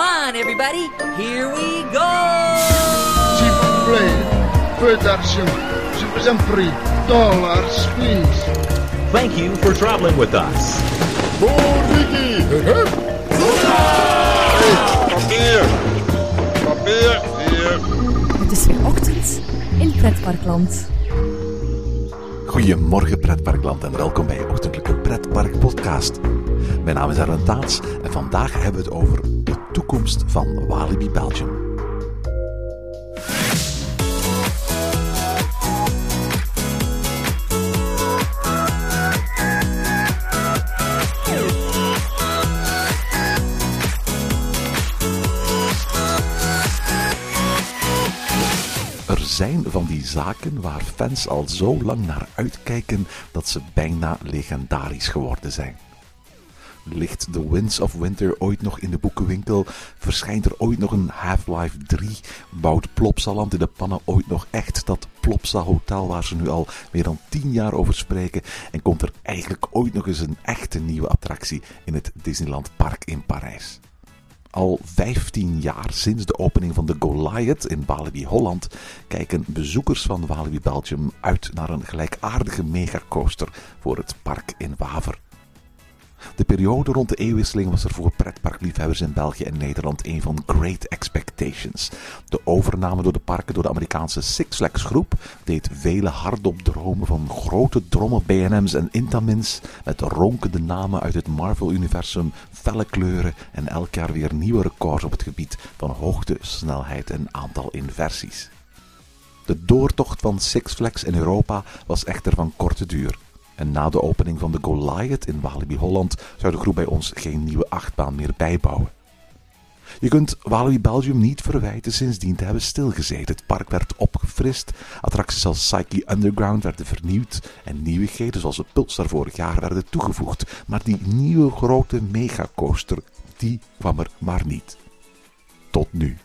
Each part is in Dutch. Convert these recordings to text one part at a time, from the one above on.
Come on, everybody. Here we go. S'il vous plaît, peu d'argent. Je vous en prie. Dollars, please. Thank you for traveling with us. Papier! Papier! Hier! Het is weer ochtend in Pretparkland. Goedemorgen pretparkland en welkom bij je ochtendelijke pretpark podcast. Mijn naam is Arlen Taats en vandaag hebben we het over toekomst van Walibi Belgium. Er zijn van die zaken waar fans al zo lang naar uitkijken dat ze bijna legendarisch geworden zijn. Ligt The Winds of Winter ooit nog in de boekenwinkel? Verschijnt er ooit nog een Half-Life 3? Bouwt Plopsaland in de pannen ooit nog echt dat Plopsa Hotel waar ze nu al meer dan 10 jaar over spreken? En komt er eigenlijk ooit nog eens een echte nieuwe attractie in het Disneyland Park in Parijs? Al 15 jaar sinds de opening van de Goliath in Walibi Holland kijken bezoekers van Walibi Belgium uit naar een gelijkaardige megacoaster voor het park in Waver. De periode rond de eeuwwisseling was er voor pretparkliefhebbers in België en Nederland een van great expectations. De overname door de parken door de Amerikaanse Six Flags groep deed vele hardop dromen van grote drommen BNM's en Intamins met ronkende namen uit het Marvel-universum, felle kleuren en elk jaar weer nieuwe records op het gebied van hoogte, snelheid en aantal inversies. De doortocht van Six Flags in Europa was echter van korte duur. En na de opening van de Goliath in Walibi Holland zou de groep bij ons geen nieuwe achtbaan meer bijbouwen. Je kunt Walibi Belgium niet verwijten sindsdien te hebben stilgezeten. Het park werd opgefrist, attracties als Psyche Underground werden vernieuwd en nieuwigheden zoals het Pulsar vorig jaar werden toegevoegd. Maar die nieuwe grote megacoaster, die kwam er maar niet. Tot nu.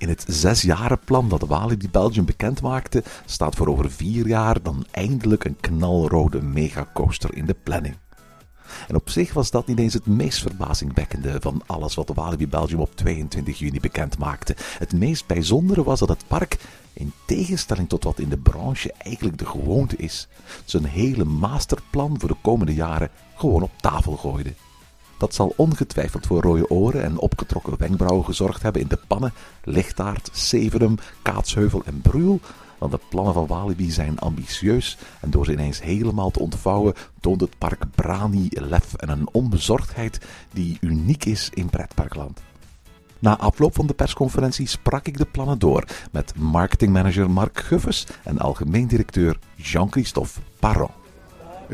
In het zesjarenplan dat Walibi Belgium bekend maakte, staat voor over vier jaar dan eindelijk een knalrode megacoaster in de planning. En op zich was dat niet eens het meest verbazingwekkende van alles wat Walibi Belgium op 22 juni bekend maakte. Het meest bijzondere was dat het park, in tegenstelling tot wat in de branche eigenlijk de gewoonte is, zijn hele masterplan voor de komende jaren gewoon op tafel gooide. Dat zal ongetwijfeld voor rode oren en opgetrokken wenkbrauwen gezorgd hebben in de pannen, Lichtaard, Severum, Kaatsheuvel en Bruel. Want de plannen van Walibi zijn ambitieus en door ze ineens helemaal te ontvouwen toont het park brani, lef en een onbezorgdheid die uniek is in pretparkland. Na afloop van de persconferentie sprak ik de plannen door met marketingmanager Mark Guffes en algemeen directeur Jean-Christophe Parron.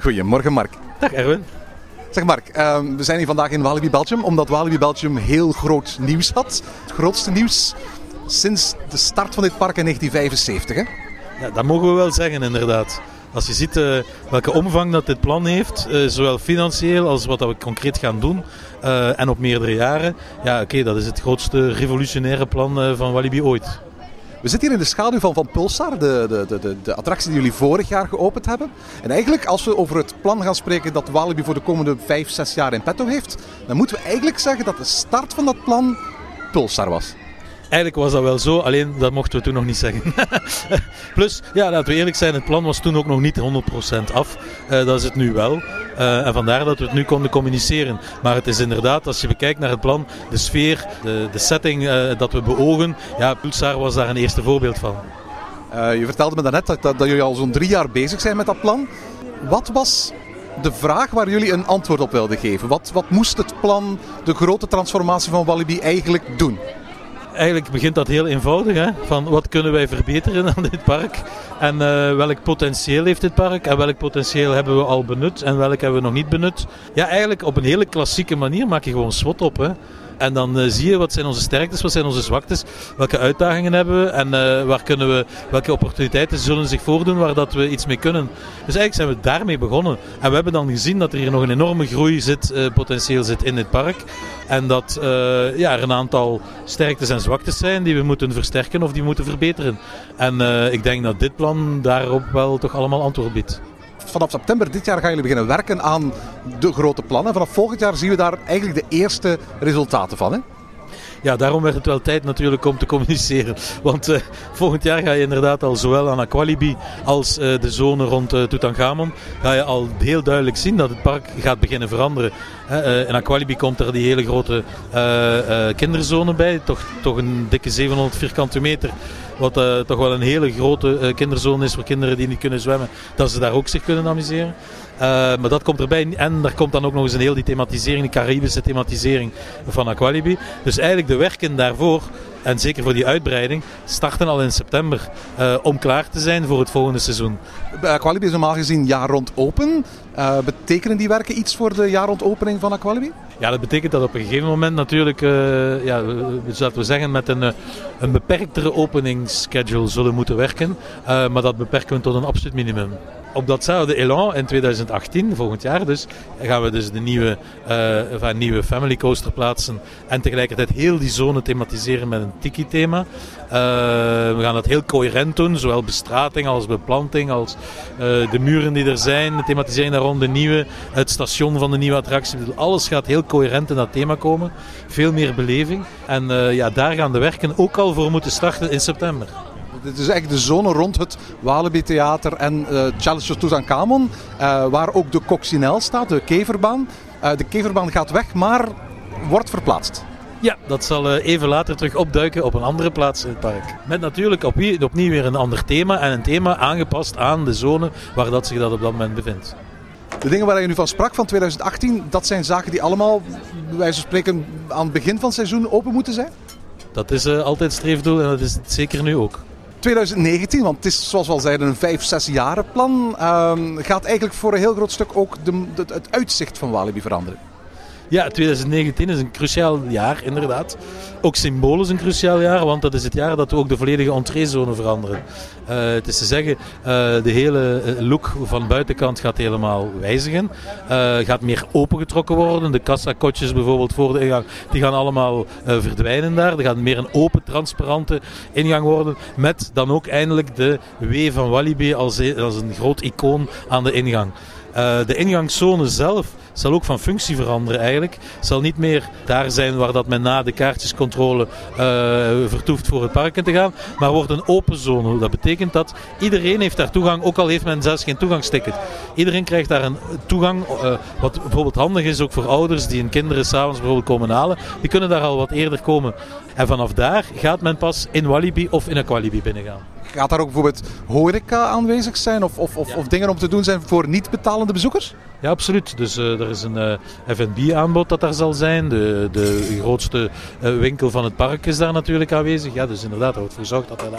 Goedemorgen Mark. Dag Erwin. Zeg Mark, ehm, we zijn hier vandaag in Walibi Belgium omdat Walibi Belgium heel groot nieuws had. Het grootste nieuws sinds de start van dit park in 1975. Hè? Ja, dat mogen we wel zeggen inderdaad. Als je ziet eh, welke omvang dat dit plan heeft, eh, zowel financieel als wat dat we concreet gaan doen, eh, en op meerdere jaren, ja oké, dat is het grootste revolutionaire plan van Walibi ooit. We zitten hier in de schaduw van, van Pulsar, de, de, de, de, attractie die jullie vorig jaar geopend hebben. En eigenlijk, als we over het plan gaan spreken dat Walibi voor de komende 5, 6 jaar in petto heeft, dan moeten we eigenlijk zeggen dat de start van dat plan Pulsar was. Eigenlijk was dat wel zo, alleen dat mochten we toen nog niet zeggen. Plus, ja, laten we eerlijk zijn, het plan was toen ook nog niet 100% af. Eh, dat is het nu wel. Eh, en vandaar dat we het nu konden communiceren. Maar het is inderdaad, als je bekijkt naar het plan, de sfeer, de, de setting eh, dat we beogen. Ja, Pulsar was daar een eerste voorbeeld van. Je vertelde me daarnet dat, dat, dat jullie al zo'n drie jaar bezig zijn met dat plan. Wat was de vraag waar jullie een antwoord op wilden geven? Wat, wat moest het plan, de grote transformatie van Walibi eigenlijk doen? Eigenlijk begint dat heel eenvoudig. Hè? Van wat kunnen wij verbeteren aan dit park? En eh, welk potentieel heeft dit park? En welk potentieel hebben we al benut? En welk hebben we nog niet benut? Ja, eigenlijk op een hele klassieke manier maak je gewoon SWOT op. Hè? En dan uh, zie je wat zijn onze sterktes, wat zijn onze zwaktes, welke uitdagingen hebben we en uh, waar kunnen we, welke opportuniteiten zullen zich voordoen waar dat we iets mee kunnen. Dus eigenlijk zijn we daarmee begonnen. En we hebben dan gezien dat er hier nog een enorme groei zit, uh, potentieel zit in dit park. En dat ja, er een aantal sterktes en zwaktes zijn die we moeten versterken of die moeten verbeteren. En ik denk dat dit plan daarop wel toch allemaal antwoord biedt vanaf september dit jaar gaan jullie beginnen werken aan de grote plannen. Vanaf volgend jaar zien we daar eigenlijk de eerste resultaten van. Hè? Ja, daarom werd het wel tijd natuurlijk om te communiceren. Want uh, volgend jaar ga je inderdaad al zowel aan Aqualibi als uh, de zone rond uh, Tutankhamon... ga je al heel duidelijk zien dat het park gaat beginnen veranderen. in Aqualibi komt er die hele grote kinderzone bij. Toch, toch een dikke 700 vierkante meter. Wat toch wel een hele grote kinderzone is voor kinderen die niet kunnen zwemmen. Dat ze daar ook zich kunnen amuseren. Uh, maar dat komt erbij. En er komt dan ook nog eens een heel die thematisering, die Caribische thematisering van Aqualibi. Dus eigenlijk de werken daarvoor, en zeker voor die uitbreiding, starten al in september uh, om klaar te zijn voor het volgende seizoen. Aqualibi is normaal gezien jaar rond open. Uh, betekenen die werken iets voor de jaar rond opening van Aqualibi? Ja, dat betekent dat op een gegeven moment natuurlijk, uh, ja, laten we zeggen, met een, een beperktere openingsschedule zullen moeten werken. Maar dat beperken we tot een absoluut minimum op datzelfde elan in 2018, volgend jaar dus, gaan we dus de nieuwe, van nieuwe Family Coaster plaatsen. En tegelijkertijd heel die zone thematiseren met een tiki-thema. Uh, we gaan dat heel coherent doen, zowel bestrating als beplanting, als de muren die er zijn, de thematisering rond, de nieuwe, het station van de nieuwe attractie. Alles gaat heel coherent in dat thema komen. Veel meer beleving. En ja, daar gaan de werken ook al voor moeten starten in september. Dit is echt de zone rond het Walibi Theater en uh, Challenge Tutankhamon, uh, waar ook de Coccinelle staat, de keverbaan. Uh, de keverbaan gaat weg, maar wordt verplaatst. Ja, dat zal even later terug opduiken op een andere plaats in het park. Met natuurlijk opnieuw weer een ander thema en een thema aangepast aan de zone waar dat zich dat op dat moment bevindt. De dingen waar je nu van sprak van 2018, dat zijn zaken die allemaal, bij wijze van spreken, aan het begin van het seizoen open moeten zijn? Dat is altijd streefdoel en dat is het zeker nu ook. 2019, want het is zoals we al zeiden een 5, 6 jaren plan, uh, gaat eigenlijk voor een heel groot stuk ook de, het uitzicht van Walibi veranderen. Ja, 2019 is een cruciaal jaar, inderdaad. Ook symbolisch een cruciaal jaar, want dat is het jaar dat we ook de volledige entreezone veranderen. Uh, het is te zeggen, uh, de hele look van buitenkant gaat helemaal wijzigen. Uh, gaat meer opengetrokken worden. De kassakotjes bijvoorbeeld voor de ingang, die gaan allemaal verdwijnen daar. Er gaat meer een open, transparante ingang worden. Met dan ook eindelijk de W van Walibi als, als een groot icoon aan de ingang. De ingangszone zelf zal ook van functie veranderen eigenlijk. Zal niet meer daar zijn waar dat men na de kaartjescontrole uh, vertoeft voor het park in te gaan, maar wordt een open zone. Dat betekent dat iedereen heeft daar toegang, ook al heeft men zelfs geen toegangsticket. Iedereen krijgt daar een toegang, uh, wat bijvoorbeeld handig is ook voor ouders die hun kinderen s'avonds bijvoorbeeld komen halen. Die kunnen daar al wat eerder komen. En vanaf daar gaat men pas in Walibi of in Aqualibi binnengaan. Gaat daar ook bijvoorbeeld horeca aanwezig zijn of, of, of, ja. of dingen om te doen zijn voor niet betalende bezoekers? Ja, absoluut. Dus uh, er is een uh, F&B-aanbod dat daar zal zijn. De, de grootste uh, winkel van het park is daar natuurlijk aanwezig. Ja, dus inderdaad, er wordt gezorgd dat er,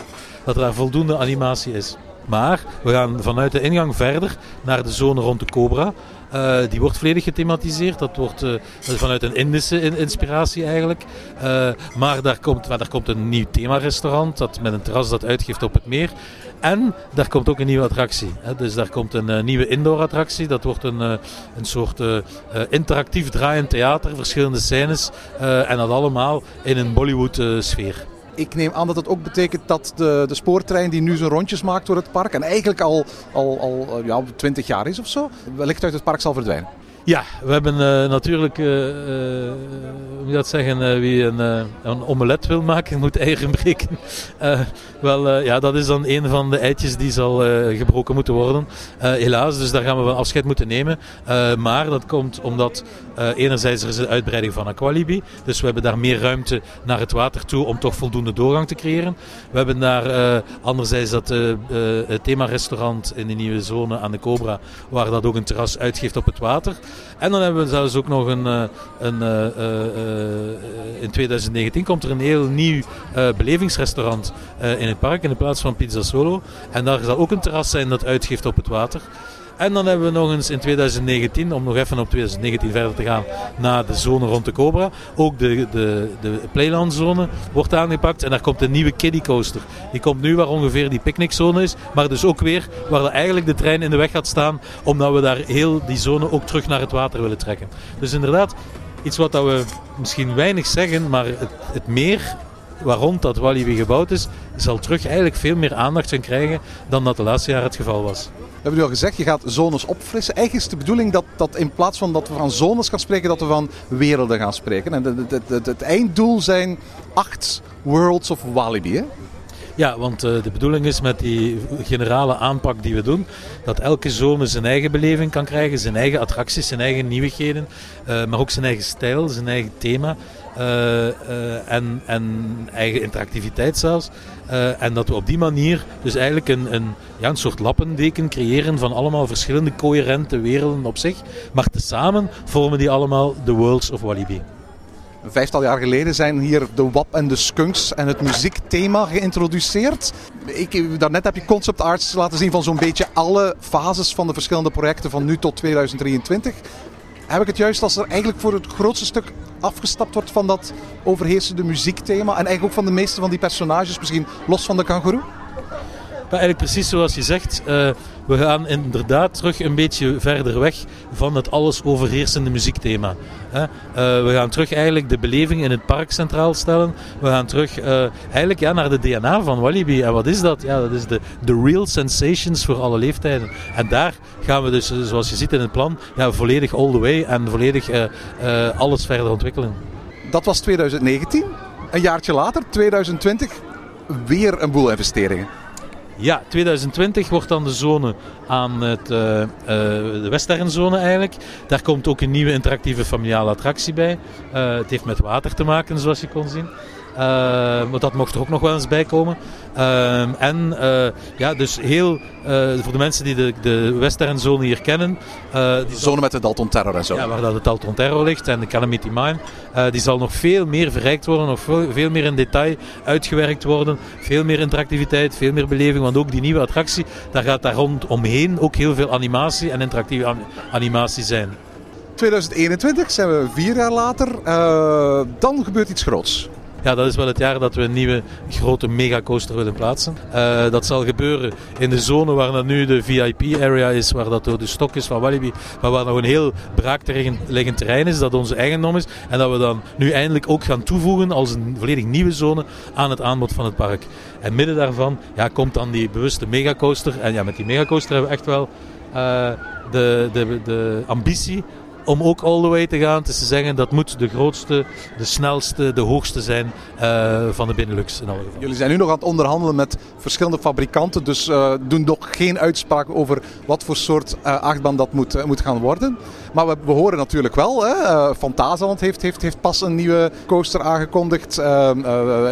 dat er daar voldoende animatie is. Maar we gaan vanuit de ingang verder naar de zone rond de Cobra. Uh, die wordt volledig gethematiseerd. Dat wordt uh, vanuit een Indische inspiratie eigenlijk. Uh, maar daar komt, daar komt een nieuw themarestaurant dat met een terras dat uitgeeft op het meer. En daar komt ook een nieuwe attractie. Hè. Dus daar komt een nieuwe indoor attractie. Dat wordt een, een soort interactief draaiend theater, verschillende scènes. en dat allemaal in een Bollywood sfeer. Ik neem aan dat dat ook betekent dat de, de spoortrein die nu zijn rondjes maakt door het park en eigenlijk al, al, al ja, 20 jaar is of zo, wellicht uit het park zal verdwijnen. Ja, we hebben uh, natuurlijk, uh, uh, hoe moet je dat zeggen, wie een, een, omelet wil maken, moet eieren breken. wel, ja, dat is dan een van de eitjes die zal gebroken moeten worden. helaas, dus daar gaan we wel afscheid moeten nemen. maar dat komt omdat enerzijds er is een uitbreiding van Aqualibi. Dus we hebben daar meer ruimte naar het water toe om toch voldoende doorgang te creëren. We hebben daar anderzijds dat thema-restaurant in de nieuwe zone aan de Cobra, waar dat ook een terras uitgeeft op het water. En dan hebben we zelfs ook nog een. een, een in 2019 komt er een heel nieuw belevingsrestaurant in het park in de plaats van Pizza Solo. En daar zal ook een terras zijn dat uitgeeft op het water. En dan hebben we nog eens in 2019, om nog even op 2019 verder te gaan, naar de zone rond de Cobra. Ook de, de, de Playland zone wordt aangepakt. En daar komt een nieuwe kiddie coaster. Die komt nu waar ongeveer die picknickzone is. Maar dus ook weer waar eigenlijk de trein in de weg gaat staan. Omdat we daar heel die zone ook terug naar het water willen trekken. Dus inderdaad, iets wat dat we misschien weinig zeggen, maar het, het meer rond dat Walibi gebouwd is, zal terug eigenlijk veel meer aandacht gaan krijgen dan dat de laatste jaren het geval was. Hebben nu al gezegd, je gaat zones opfrissen. Eigenlijk is de bedoeling dat, dat in plaats van dat we van zones gaan spreken, dat we van werelden gaan spreken. En het, het einddoel zijn acht Worlds of Walibi. Hè? Ja, want uh, de bedoeling is met die generale aanpak die we doen, dat elke zone zijn eigen beleving kan krijgen, zijn eigen attracties, zijn eigen nieuwigheden, uh, maar ook zijn eigen stijl, zijn eigen thema. Uh, en, en, eigen interactiviteit zelfs. en dat we op die manier dus eigenlijk een, een, ja, een soort lappendeken creëren van allemaal verschillende coherente werelden op zich. Maar tezamen vormen die allemaal de Worlds of Walibi. Een vijftal jaar geleden zijn hier de WAP en de Skunks en het muziekthema geïntroduceerd. Ik, daarnet heb je concept arts laten zien van zo'n beetje alle fases van de verschillende projecten van nu tot 2023. Heb ik het juist als er eigenlijk voor het grootste stuk afgestapt wordt van dat overheersende muziekthema en eigenlijk ook van de meeste van die personages, misschien los van de kangoeroe? Maar eigenlijk precies zoals je zegt, uh, we gaan inderdaad terug een beetje verder weg van het alles overheersende muziekthema. Uh, we gaan terug eigenlijk de beleving in het park centraal stellen. We gaan terug uh, eigenlijk ja, naar de DNA van Walibi. En wat is dat? Ja, dat is de, de real sensations voor alle leeftijden. En daar gaan we dus, zoals je ziet in het plan, ja, volledig all the way en volledig alles verder ontwikkelen. Dat was 2019. Een jaartje later, 2020, weer een boel investeringen. Ja, 2020 wordt dan de zone aan het, uh, de westernzone eigenlijk. Daar komt ook een nieuwe interactieve familiale attractie bij. Uh, het heeft met water te maken, zoals je kon zien. Uh, maar dat mocht er ook nog wel eens bij komen. Uh, en uh, ja, dus heel voor de mensen die de, de westernzone hier kennen. de zone met de Dalton Terror en zo. Ja, waar dat de Dalton Terror ligt en de Calamity Mine. die zal nog veel meer verrijkt worden, nog veel, veel, meer in detail uitgewerkt worden. Veel meer interactiviteit, veel meer beleving. Want ook die nieuwe attractie, daar gaat daar rondomheen ook heel veel animatie en interactieve animatie zijn. 2021 zijn we vier jaar later. dan gebeurt iets groots. Ja, dat is wel het jaar dat we een nieuwe grote megacoaster willen plaatsen. Uh, dat zal gebeuren in de zone waar dat nu de VIP-area is, waar dat door de stok is van Walibi, maar waar nog een heel braakliggend terrein is, dat onze eigendom is. En dat we dan nu eindelijk ook gaan toevoegen als een volledig nieuwe zone aan het aanbod van het park. En midden daarvan ja, komt dan die bewuste megacoaster. En ja, met die megacoaster hebben we echt wel uh, de, de, de ambitie om ook all the way te gaan. Is te zeggen dat moet de grootste, de snelste, de hoogste zijn uh, van de Benelux in. Jullie zijn nu nog aan het onderhandelen met verschillende fabrikanten, dus uh, doen nog geen uitspraak over wat voor soort uh, achtbaan dat moet, moet gaan worden. Maar we, horen natuurlijk wel, hè, Fantasyland heeft, heeft, heeft pas een nieuwe coaster aangekondigd.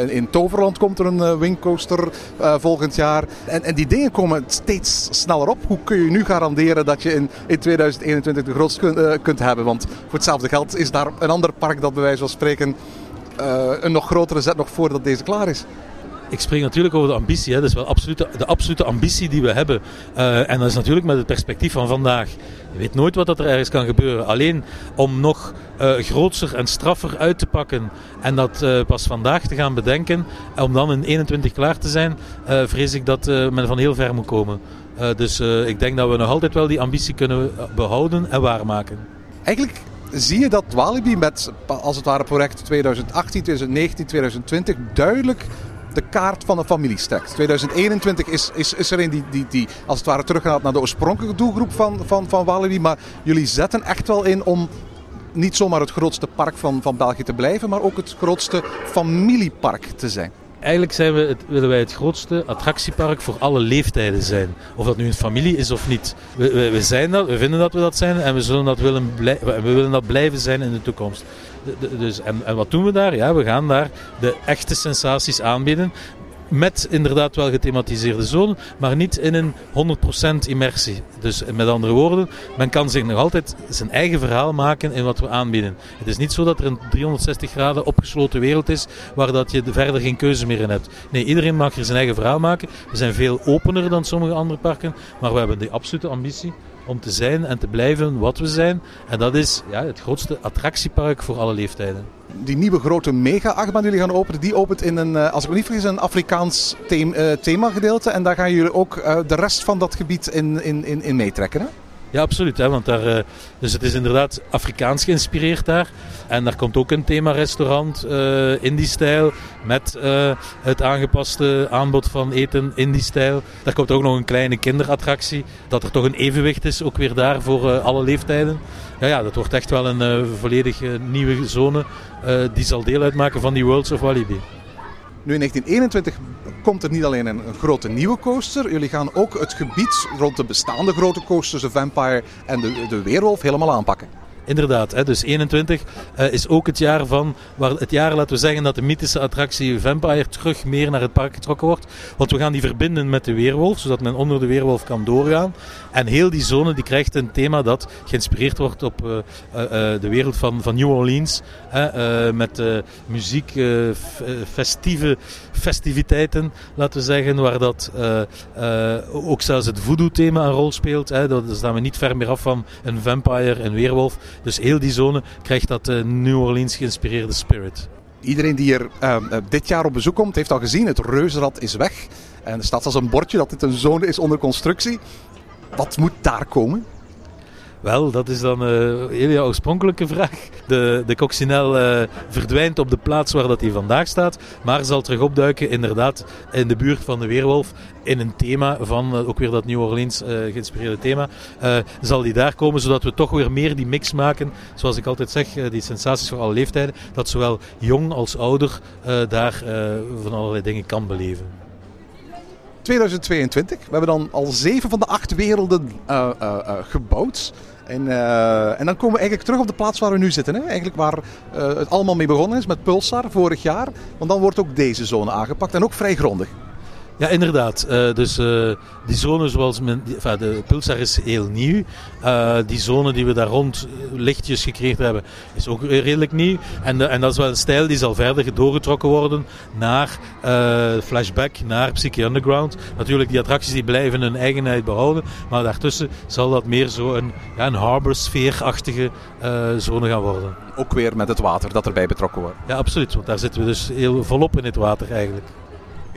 in Toverland komt er een wingcoaster volgend jaar. En, en die dingen komen steeds sneller op. Hoe kun je nu garanderen dat je in, in 2021 de grootste kunt, hebben. Want voor hetzelfde geld is daar een ander park dat bij wijze van spreken een nog grotere zet nog voordat deze klaar is. Ik spreek natuurlijk over de ambitie. Hè. Dat is wel absolute, de absolute ambitie die we hebben. Uh, en dat is natuurlijk met het perspectief van vandaag. Je weet nooit wat dat er ergens kan gebeuren. Alleen om nog uh, grootser en straffer uit te pakken en dat uh, pas vandaag te gaan bedenken, om dan in 21 klaar te zijn, vrees ik dat men van heel ver moet komen. dus ik denk dat we nog altijd wel die ambitie kunnen behouden en waarmaken. Eigenlijk zie je dat Walibi met als het ware project 2018, 2019, 2020 duidelijk de kaart van een familie strekt. 2021 is, is, is er een die, die, die als het ware teruggaat naar de oorspronkelijke doelgroep van, van, van Walibi. Maar jullie zetten echt wel in om niet zomaar het grootste park van, van België te blijven, maar ook het grootste familiepark te zijn eigenlijk zijn we het, willen wij het grootste attractiepark voor alle leeftijden zijn. Of dat nu een familie is of niet. We, we, zijn dat, we vinden dat we dat zijn en we, zullen dat willen we willen dat blijven zijn in de toekomst. dus, en, en wat doen we daar? Ja, we gaan daar de echte sensaties aanbieden met inderdaad wel gethematiseerde zone, maar niet in een 100% immersie. Dus met andere woorden, men kan zich nog altijd zijn eigen verhaal maken in wat we aanbieden. Het is niet zo dat er een 360 graden opgesloten wereld is waar dat je verder geen keuze meer in hebt. Nee, iedereen mag er zijn eigen verhaal maken. We zijn veel opener dan sommige andere parken, maar we hebben de absolute ambitie om te zijn en te blijven wat we zijn. En dat is ja, het grootste attractiepark voor alle leeftijden die nieuwe grote mega-achtbaan die jullie gaan openen, die opent in een, eh, als ik me niet vergis, een Afrikaans thema, uh, themagedeelte. En daar gaan jullie ook uh, de rest van dat gebied in, in, in, in meetrekken, hè? Ja, absoluut. Hè, want daar, eh, dus het is inderdaad Afrikaans geïnspireerd daar. En daar komt ook een thema-restaurant eh, in die stijl. Met eh, het aangepaste aanbod van eten in die stijl. Daar komt ook nog een kleine kinderattractie. Dat er toch een evenwicht is, ook weer daar voor alle leeftijden. Ja, ja, dat wordt echt wel een volledig nieuwe zone. die zal deel uitmaken van die Worlds of Walibi. Nu in 1921 komt er niet alleen een, grote nieuwe coaster. Jullie gaan ook het gebied rond de bestaande grote coasters, de Vampire en de, de Weerwolf, helemaal aanpakken. Inderdaad, dus 21 eh, is ook het jaar van, waar het jaar laten we zeggen dat de mythische attractie Vampire terug meer naar het park getrokken wordt. Want we gaan die verbinden met de Weerwolf, zodat men onder de Weerwolf kan doorgaan. En heel die zone die krijgt een thema dat geïnspireerd wordt op eh, eh, eh, de wereld van, van New Orleans. Hè, met muziek, festieve festiviteiten, laten we zeggen, waar dat ook zelfs het voodoo-thema een rol speelt. Hè. Daar staan we niet ver meer af van een vampire, een weerwolf. Dus heel die zone krijgt dat New Orleans geïnspireerde spirit. Iedereen die er eh, eh, dit jaar op bezoek komt, heeft al gezien, het reuzenrad is weg. En er staat als een bordje dat dit een zone is onder constructie. Wat moet daar komen? Wel, dat is dan een hele oorspronkelijke vraag. De, de coccinelle eh, verdwijnt op de plaats waar dat hij vandaag staat, maar zal terug opduiken inderdaad in de buurt van de Weerwolf in een thema van, eh, ook weer dat New Orleans eh, geïnspireerde thema, eh, zal die daar komen zodat we toch weer meer die mix maken, zoals ik altijd zeg, eh, die sensaties voor alle leeftijden, dat zowel jong als ouder eh, daar eh, van allerlei dingen kan beleven. 2022. We hebben dan al zeven van de acht werelden eh, eh, eh, gebouwd. En, en dan komen we eigenlijk terug op de plaats waar we nu zitten. Hè? Eigenlijk waar het allemaal mee begonnen is met Pulsar vorig jaar. Want dan wordt ook deze zone aangepakt en ook vrij grondig. Ja, inderdaad. Eh, dus eh, die zone zoals men... Die, enfin, de Pulsar is heel nieuw. Eh, die zone die we daar rond lichtjes gecreëerd hebben, is ook redelijk nieuw. En, en dat is wel een stijl die zal verder doorgetrokken worden naar Flashback, naar Psyche Underground. Natuurlijk, die attracties die blijven hun eigenheid behouden. Maar daartussen zal dat meer zo een, ja, een harbor-sfeer-achtige zone gaan worden. Ook weer met het water dat erbij betrokken wordt. Ja, absoluut. Want daar zitten we dus heel volop in het water eigenlijk.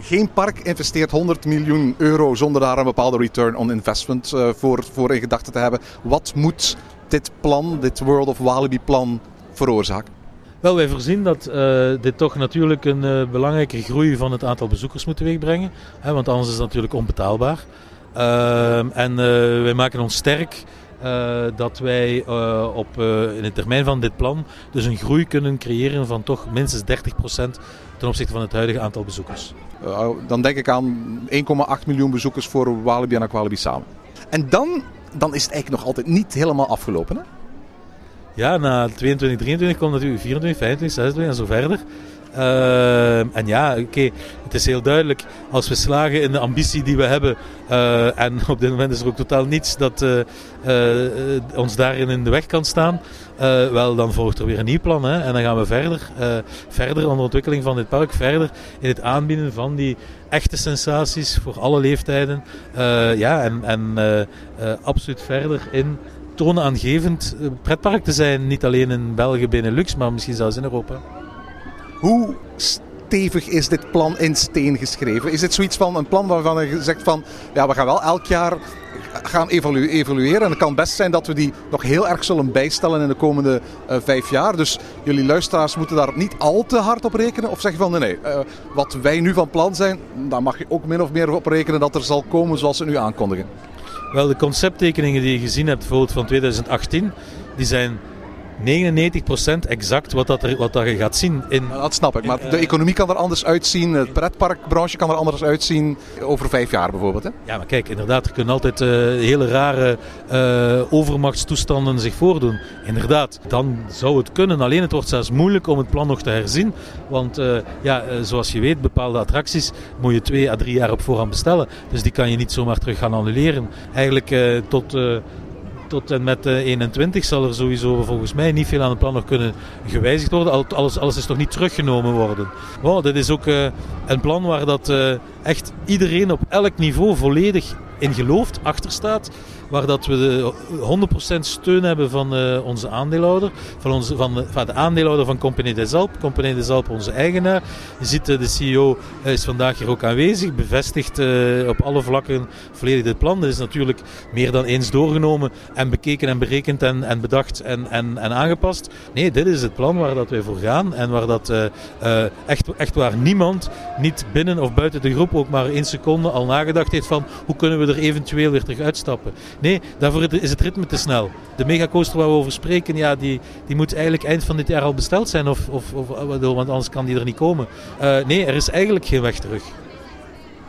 Geen park investeert 100 miljoen euro zonder daar een bepaalde return on investment eh, voor, voor in gedachten te hebben. Wat moet dit plan, dit World of Walibi plan veroorzaken? Wel, wij voorzien dat eh, dit toch natuurlijk een eh, belangrijke groei van het aantal bezoekers moet teweegbrengen. Want anders is het natuurlijk onbetaalbaar. Ehm, en wij maken ons sterk eh, dat wij eh, op, eh, in het termijn van dit plan dus een groei kunnen creëren van toch minstens 30% ten opzichte van het huidige aantal bezoekers. Uh, dan denk ik aan 1,8 miljoen bezoekers voor Walibi en Aqualibi samen. En dan, dan is het eigenlijk nog altijd niet helemaal afgelopen. Hè? Ja, na 22, 23 komt natuurlijk 24, 25, 26 en zo verder. Ehm, en ja, oké, het is heel duidelijk. Als we slagen in de ambitie die we hebben, eh, en op dit moment is er ook totaal niets dat eh, eh, ons daarin in de weg kan staan, wel, dan volgt er weer een nieuw plan. Hè? En dan gaan we verder, verder aan de ontwikkeling van dit park, verder in het aanbieden van die echte sensaties voor alle leeftijden. Ja, en, en absoluut verder in toonaangevend pretpark te zijn. Niet alleen in België, Benelux, maar misschien zelfs in Europa. Hoe stevig is dit plan in steen geschreven? Is dit zoiets van een plan waarvan je zegt van ja, we gaan wel elk jaar gaan evalueren. En het kan best zijn dat we die nog heel erg zullen bijstellen in de komende eh, vijf jaar. Dus jullie luisteraars moeten daar niet al te hard op rekenen. Of zeg je van nee, nee eh, wat wij nu van plan zijn, daar mag je ook min of meer op rekenen dat er zal komen zoals ze nu aankondigen. Wel, de concepttekeningen die je gezien hebt, bijvoorbeeld van 2018, die zijn 99% exact wat, dat er, wat dat je gaat zien in Nou, Dat snap ik, maar de economie kan er anders uitzien. Het pretparkbranche kan er anders uitzien over vijf jaar bijvoorbeeld. Hè? Ja, maar kijk, inderdaad, er kunnen altijd eh, hele rare eh, overmachtstoestanden zich voordoen. Inderdaad, dan zou het kunnen. Alleen het wordt zelfs moeilijk om het plan nog te herzien. Want eh, ja, eh, zoals je weet, bepaalde attracties moet je twee à drie jaar op voorhand bestellen. Dus die kan je niet zomaar terug gaan annuleren. Eigenlijk eh, tot... eh, tot en met eh, 21 zal er sowieso volgens mij niet veel aan het plan nog kunnen gewijzigd worden. Al- Alles, alles is toch niet teruggenomen worden. Wow, dit is ook eh, een plan waar dat, eh, echt iedereen op elk niveau volledig in gelooft, achter staat. Waar dat we de 100% steun hebben van uh, onze aandeelhouder, van, onze, van, van, de aandeelhouder van Compagnie des Alpes. Compagnie des Alpes, onze eigenaar. Je ziet, uh, de CEO is vandaag hier ook aanwezig, bevestigt op alle vlakken volledig dit plan. Dat is natuurlijk meer dan eens doorgenomen en bekeken en berekend en, en bedacht en, en, en aangepast. Nee, dit is het plan waar dat wij voor gaan en waar dat echt, echt waar niemand, niet binnen of buiten de groep, ook maar één seconde al nagedacht heeft van hoe kunnen we er eventueel weer terug uitstappen. Nee, daarvoor is het ritme te snel. De megacoaster waar we over spreken, ja, die, die moet eigenlijk eind van dit jaar al besteld zijn, of, of, of, want anders kan die er niet komen. Uh, nee, er is eigenlijk geen weg terug.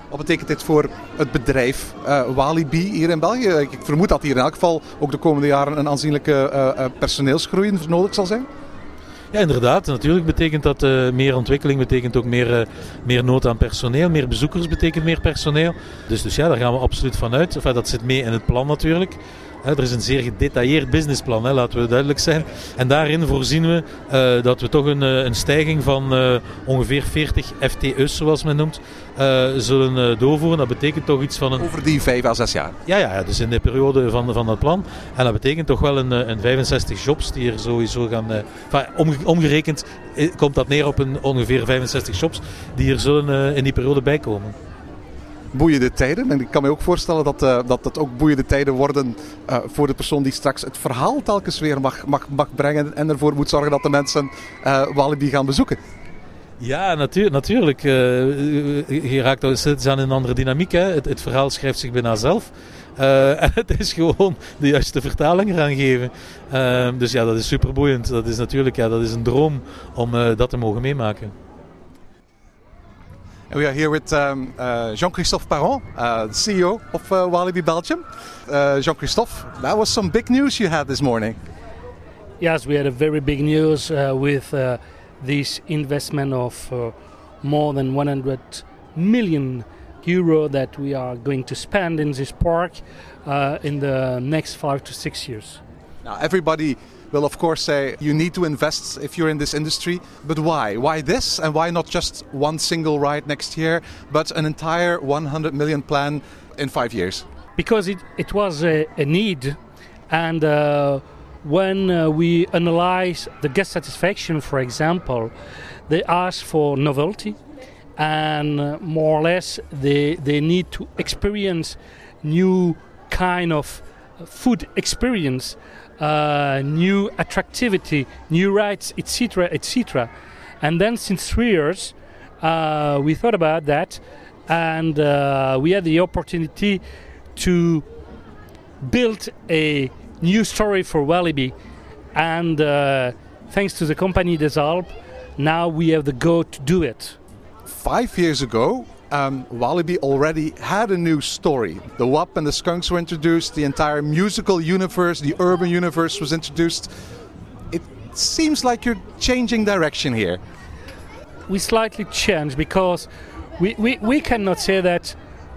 Wat betekent dit voor het bedrijf uh, Walibi hier in België? Ik vermoed dat hier in elk geval ook de komende jaren een aanzienlijke personeelsgroei nodig zal zijn. Ja, inderdaad. Natuurlijk betekent dat uh, meer ontwikkeling, betekent ook meer, uh, meer nood aan personeel. Meer bezoekers betekent meer personeel. Dus, dus ja, daar gaan we absoluut van uit. Dat zit mee in het plan natuurlijk. Er is een zeer gedetailleerd businessplan, hè, laten we duidelijk zijn. En daarin voorzien we uh, dat we toch een, een stijging van uh, ongeveer 40 FTE's, zoals men noemt, uh, zullen doorvoeren. Dat betekent toch iets van een... Over die 5 à 6 jaar? Ja, ja, dus in de periode van, van dat plan. En dat betekent toch wel een, een 65 jobs die er sowieso gaan... Enfin, omgerekend komt dat neer op een ongeveer 65 shops die er zullen in die periode bijkomen boeiende tijden. En ik kan me ook voorstellen dat, uh, dat dat ook boeiende tijden worden uh, voor de persoon die straks het verhaal telkens weer mag, mag, mag brengen en ervoor moet zorgen dat de mensen uh, Walibi gaan bezoeken. Ja, natuur, natuurlijk. je raakt steeds aan een andere dynamiek. Hè. Het, verhaal schrijft zich bijna zelf. en het is gewoon de juiste vertaling eraan geven. dus ja, dat is super boeiend. Dat is natuurlijk ja, dat is een droom om dat te mogen meemaken. And we are here with um, uh, Jean-Christophe Parent, uh, the CEO of uh, Walibi Belgium. Uh, Jean-Christophe, that was some big news you had this morning. Yes, we had a very big news uh, with uh, this investment of more than 100 million euro that we are going to spend in this park in the next five to six years. Now, everybody will of course say you need to invest if you're in this industry. But why? Why this? And why not just one single ride next year, but an entire 100 million plan in five years? Because it, it was a, a need. And uh, when uh, we analyze the guest satisfaction, for example, they ask for novelty and uh, more or less they, they need to experience new kind of food experience uh, new attractivity, new rights, etc., etc. And then since three years, uh, we thought about that, and uh, we had the opportunity to build a new story for Walibi. And uh, thanks to the company Des Alpes, now we have the go to do it. Five years ago, um, Walibi already had a new story. The WAP and the Skunks were introduced, the entire musical universe, the urban universe was introduced. It seems like you're changing direction here. We slightly change because we, we, we cannot say that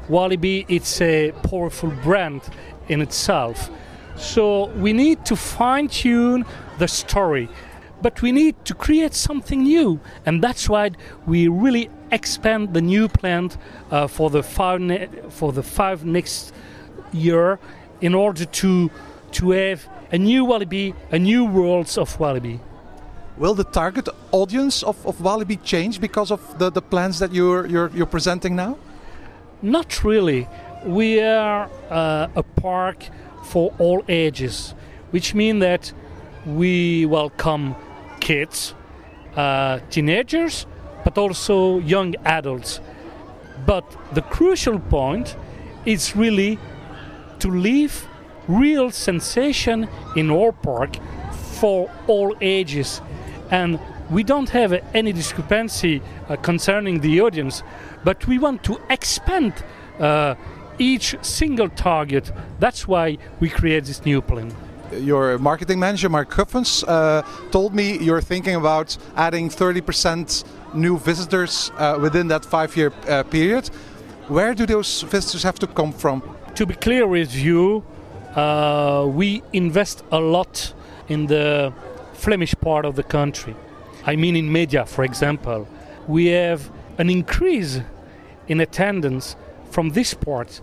Walibi is a powerful brand in itself. So we need to fine tune the story but we need to create something new, and that's why we really expand the new plant uh, for the five ne- for the five next year in order to to have a new Walibi, a new worlds of Walibi. Will the target audience of, of Walibi change because of the, the plans that you're, you're, you're presenting now? Not really. We are uh, a park for all ages, which means that we welcome kids, uh, teenagers, but also young adults. But the crucial point is really to leave real sensation in our park for all ages. And we don't have any discrepancy uh, concerning the audience, but we want to expand uh, each single target. That's why we create this new plan your marketing manager, Mark Kuffens, uh, told me you're thinking about adding 30% new visitors uh, within that five year uh, period. Where do those visitors have to come from? To be clear with you, uh, we invest a lot in the Flemish part of the country. I mean, in media, for example. We have an increase in attendance from this part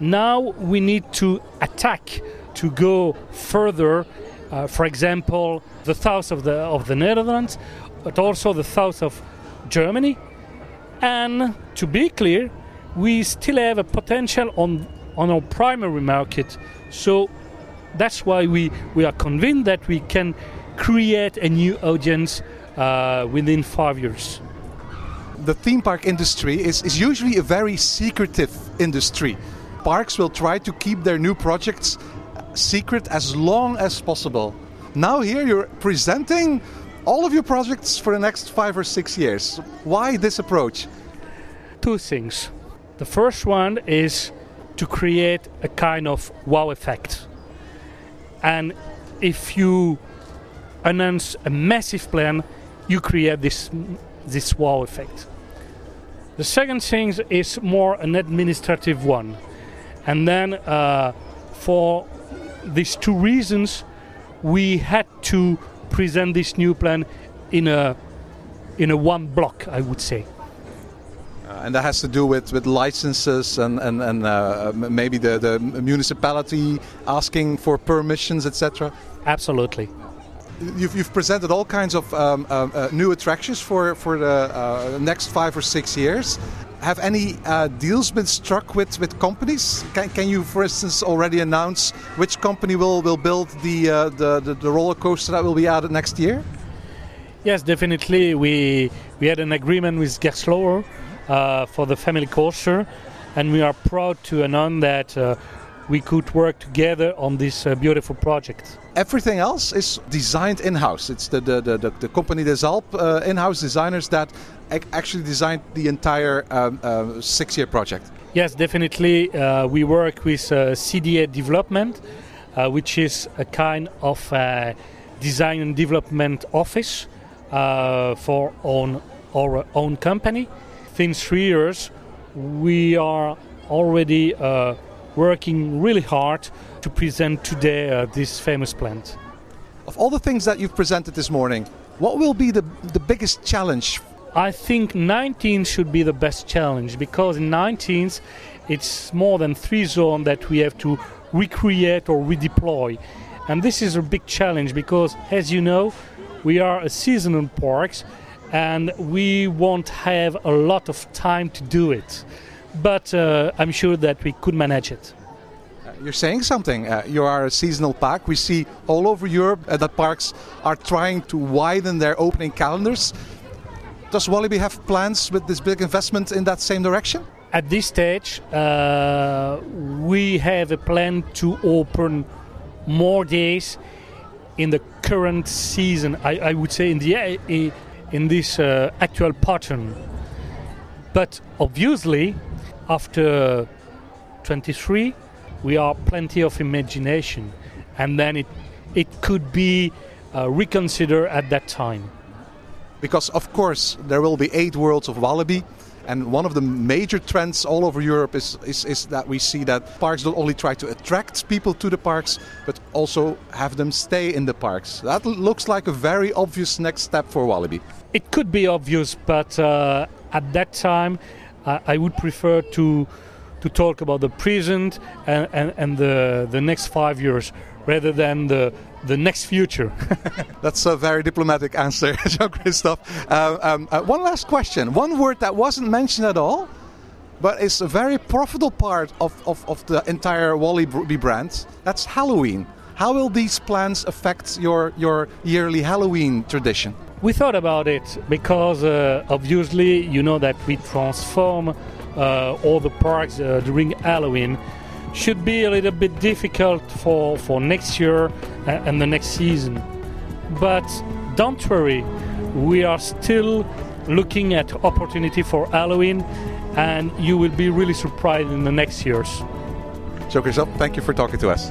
Now we need to attack to go further. Uh, for example, the south of the of the Netherlands, but also the south of Germany. And to be clear, we still have a potential on on our primary market. So that's why we, we are convinced that we can create a new audience uh, within five years. The theme park industry is, is usually a very secretive industry. Parks will try to keep their new projects secret as long as possible. Now, here you're presenting all of your projects for the next five or six years. Why this approach? Two things. The first one is to create a kind of wow effect. And if you announce a massive plan, you create this this wow effect. The second thing is more an administrative one, and then uh, for these two reasons, we had to present this new plan in a in a one block, I would say. Uh, and that has to do with, with licenses and, and, and uh, maybe the, the municipality asking for permissions, etc. Absolutely. You've, you've presented all kinds of um, uh, uh new attractions for, for the uh, next five or six years. Have any uh, deals been struck with, with companies? Can, can you, for instance, already announce which company will, will build the, the, the, the roller coaster that will be added next year? Yes, definitely. We, we had an agreement with Gerstlauer uh, for the family coaster, and we are proud to announce that uh, we could work together on this uh, beautiful project. Everything else is designed in-house. It's the the, the, the company Des Alpes uh, in-house designers that actually designed the entire um, uh, six-year project. Yes, definitely. Uh, we work with CDA Development, which is a kind of design and development office for own, our own company within three years, we are already uh, working really hard to present today uh, this famous plant. Of all the things that you've presented this morning, what will be the, the biggest challenge? I think 19 should be the best challenge because in 19th it's more than three zones that we have to recreate or redeploy. And this is a big challenge because, as you know, we are a seasonal parks and we won't have a lot of time to do it. But uh, I'm sure that we could manage it. Uh, you're saying something. Uh, you are a seasonal park. We see all over Europe uh, that parks are trying to widen their opening calendars. Does Walibi have plans with this big investment in that same direction? At this stage, uh, we have a plan to open more days in the current season. I, I would say in the in this uh, actual pattern. But obviously, after 23, we are plenty of imagination, and then it it could be uh, reconsidered at that time. Because of course there will be eight worlds of Walibi, and one of the major trends all over Europe is, is, is that we see that parks don't only try to attract people to the parks, but also have them stay in the parks. That looks like a very obvious next step for Walibi. It could be obvious, but uh, at that time, uh, I would prefer to to talk about the present and, and, and the, the next five years rather than the the next future. That's a very diplomatic answer, Jean Christophe. Uh, um, uh, one last question. One word that wasn't mentioned at all, but is a very profitable part of, of, of the entire Walibi brand. That's Halloween. How will these plans affect your, your yearly Halloween tradition? We thought about it because uh, obviously you know that we transform uh, all the parks uh, during Halloween should be a little bit difficult for, for next year and the next season. But don't worry, we are still looking at opportunity for Halloween and you will be really surprised in the next years. So Christophe, thank you for talking to us.